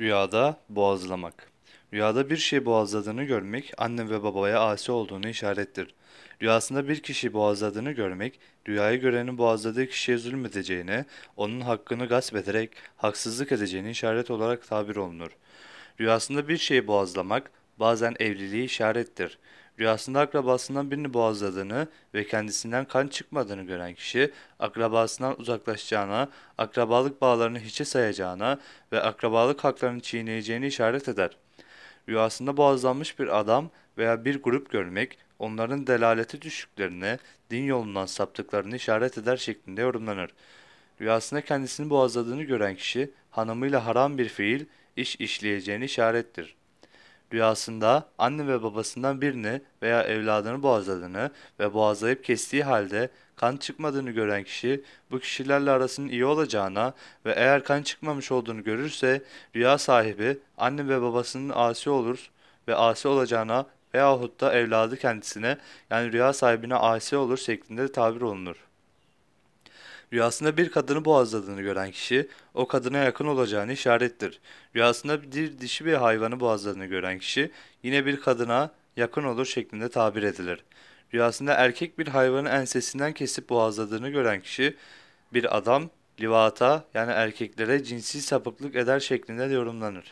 Rüyada boğazlamak. Rüyada bir şey boğazladığını görmek anne ve babaya asi olduğunu işarettir. Rüyasında bir kişi boğazladığını görmek, rüyayı görenin boğazladığı kişiye zulmedeceğine, onun hakkını gasp ederek haksızlık edeceğini işaret olarak tabir olunur. Rüyasında bir şeyi boğazlamak bazen evliliği işarettir. Rüyasında akrabasından birini boğazladığını ve kendisinden kan çıkmadığını gören kişi, akrabasından uzaklaşacağına, akrabalık bağlarını hiçe sayacağına ve akrabalık haklarını çiğneyeceğini işaret eder. Rüyasında boğazlanmış bir adam veya bir grup görmek, onların delaleti düştüklerini, din yolundan saptıklarını işaret eder şeklinde yorumlanır. Rüyasında kendisini boğazladığını gören kişi, hanımıyla haram bir fiil, iş işleyeceğini işarettir. Rüyasında anne ve babasından birini veya evladını boğazladığını ve boğazlayıp kestiği halde kan çıkmadığını gören kişi bu kişilerle arasının iyi olacağına ve eğer kan çıkmamış olduğunu görürse rüya sahibi anne ve babasının asi olur ve asi olacağına veyahut da evladı kendisine yani rüya sahibine asi olur şeklinde tabir olunur. Rüyasında bir kadını boğazladığını gören kişi o kadına yakın olacağını işarettir. Rüyasında bir dişi bir hayvanı boğazladığını gören kişi yine bir kadına yakın olur şeklinde tabir edilir. Rüyasında erkek bir hayvanı ensesinden kesip boğazladığını gören kişi bir adam livata yani erkeklere cinsi sapıklık eder şeklinde de yorumlanır.